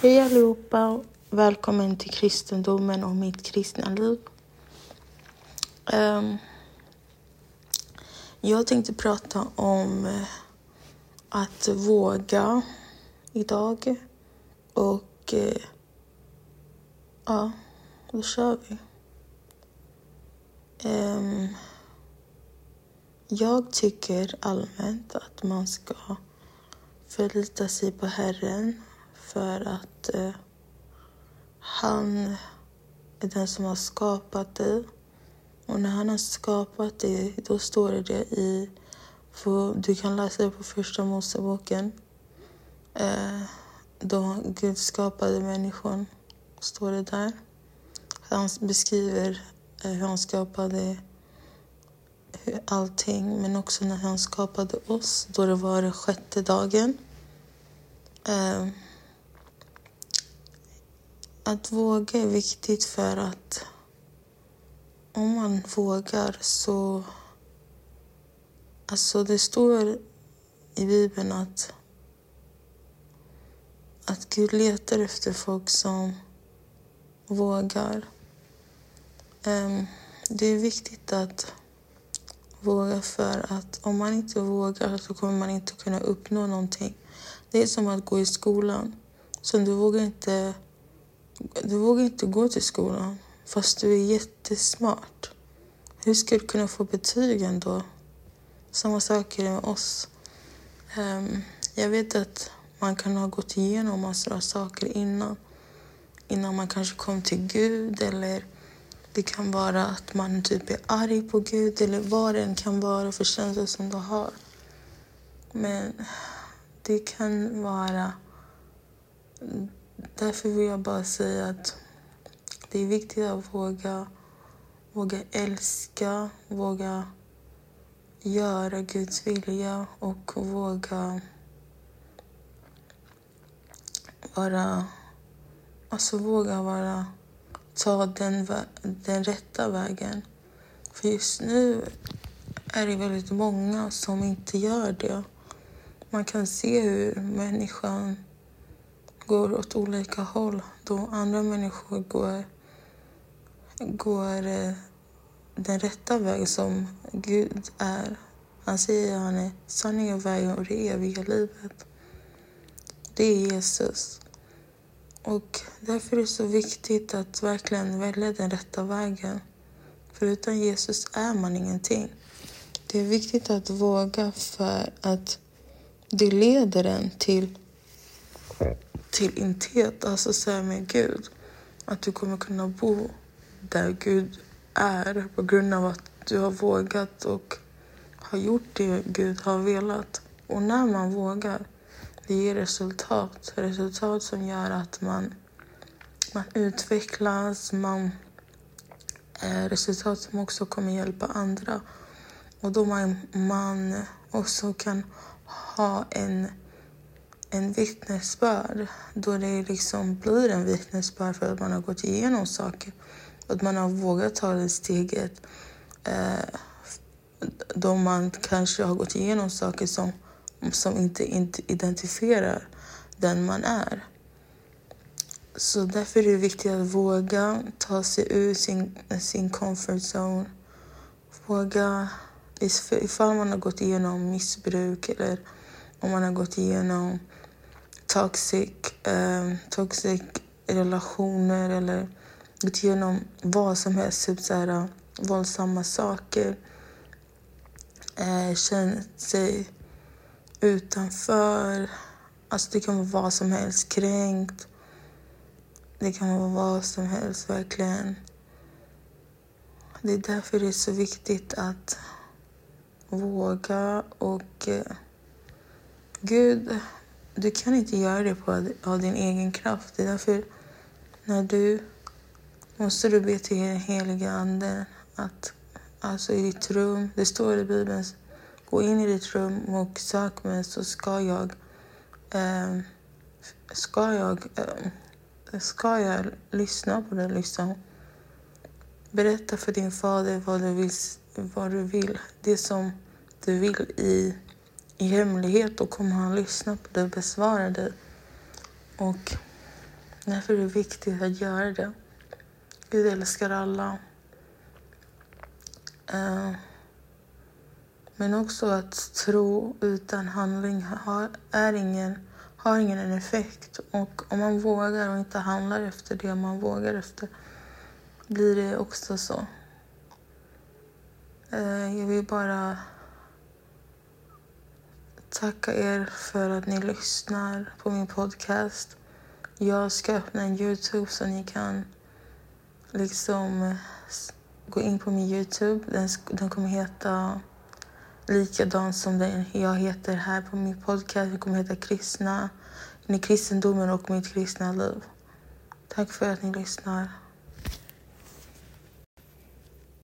Hej allihopa och välkommen till kristendomen och mitt kristna liv. Ehm, jag tänkte prata om eh, att våga idag och eh, ja, då kör vi. Ehm, jag tycker allmänt att man ska förlita sig på Herren för att eh, han är den som har skapat dig. Och när han har skapat dig, då står det i... För, du kan läsa det på Första Moseboken. Eh, då Gud skapade människan, står det där. Han beskriver eh, hur han skapade allting, men också när han skapade oss, då det var den sjätte dagen. Eh, att våga är viktigt för att om man vågar så... Alltså det står i Bibeln att, att Gud letar efter folk som vågar. Ehm, det är viktigt att våga för att om man inte vågar så kommer man inte kunna uppnå någonting. Det är som att gå i skolan. Så du vågar inte du vågar inte gå till skolan fast du är jättesmart. Hur ska du kunna få betyg ändå? Samma sak är det med oss. Um, jag vet att man kan ha gått igenom massor av saker innan. Innan man kanske kom till Gud eller det kan vara att man typ är arg på Gud eller vad det än kan vara för känslor som du har. Men det kan vara Därför vill jag bara säga att det är viktigt att våga, våga älska, våga göra Guds vilja och våga vara... Alltså våga vara... Ta den, den rätta vägen. För just nu är det väldigt många som inte gör det. Man kan se hur människan går åt olika håll då andra människor går, går eh, den rätta vägen som Gud är. Han säger att han är sanningen, vägen och det eviga livet. Det är Jesus. Och därför är det så viktigt att verkligen välja den rätta vägen. För utan Jesus är man ingenting. Det är viktigt att våga för att det leder en till till intet, alltså så med Gud. Att du kommer kunna bo där Gud är på grund av att du har vågat och har gjort det Gud har velat. Och när man vågar, det ger resultat. Resultat som gör att man, man utvecklas, man, eh, resultat som också kommer hjälpa andra. Och då man, man också kan ha en en vittnesbörd då det liksom blir en vittnesbörd för att man har gått igenom saker. Att man har vågat ta det steget eh, då man kanske har gått igenom saker som, som inte, inte identifierar den man är. Så därför är det viktigt att våga ta sig ur sin, sin comfort zone. Våga, ifall man har gått igenom missbruk eller om man har gått igenom toxic, eh, toxic relationer eller gått igenom vad som helst, typ så här, våldsamma saker. Eh, känt sig utanför. Alltså det kan vara vad som helst. Kränkt. Det kan vara vad som helst, verkligen. Det är därför det är så viktigt att våga och eh, Gud du kan inte göra det på, av din egen kraft. Det är därför när du måste du be till den heliga Ande att alltså i ditt rum, det står i Bibeln, gå in i ditt rum och sök mig så ska jag eh, ska jag eh, ska jag lyssna på dig liksom. Berätta för din fader vad du vill, vad du vill. Det som du vill i i hemlighet och kommer han lyssna på dig och besvara dig. Och Därför är det viktigt att göra det. Gud älskar alla. Eh, men också att tro utan handling har, är ingen, har ingen effekt. Och om man vågar och inte handlar efter det man vågar efter blir det också så. Eh, jag vill bara tacka er för att ni lyssnar på min podcast. Jag ska öppna en Youtube så ni kan liksom eh, gå in på min Youtube. Den, den kommer heta likadant som den jag heter här på min podcast. Den kommer heta Kristna, kristendomen och mitt kristna liv. Tack för att ni lyssnar.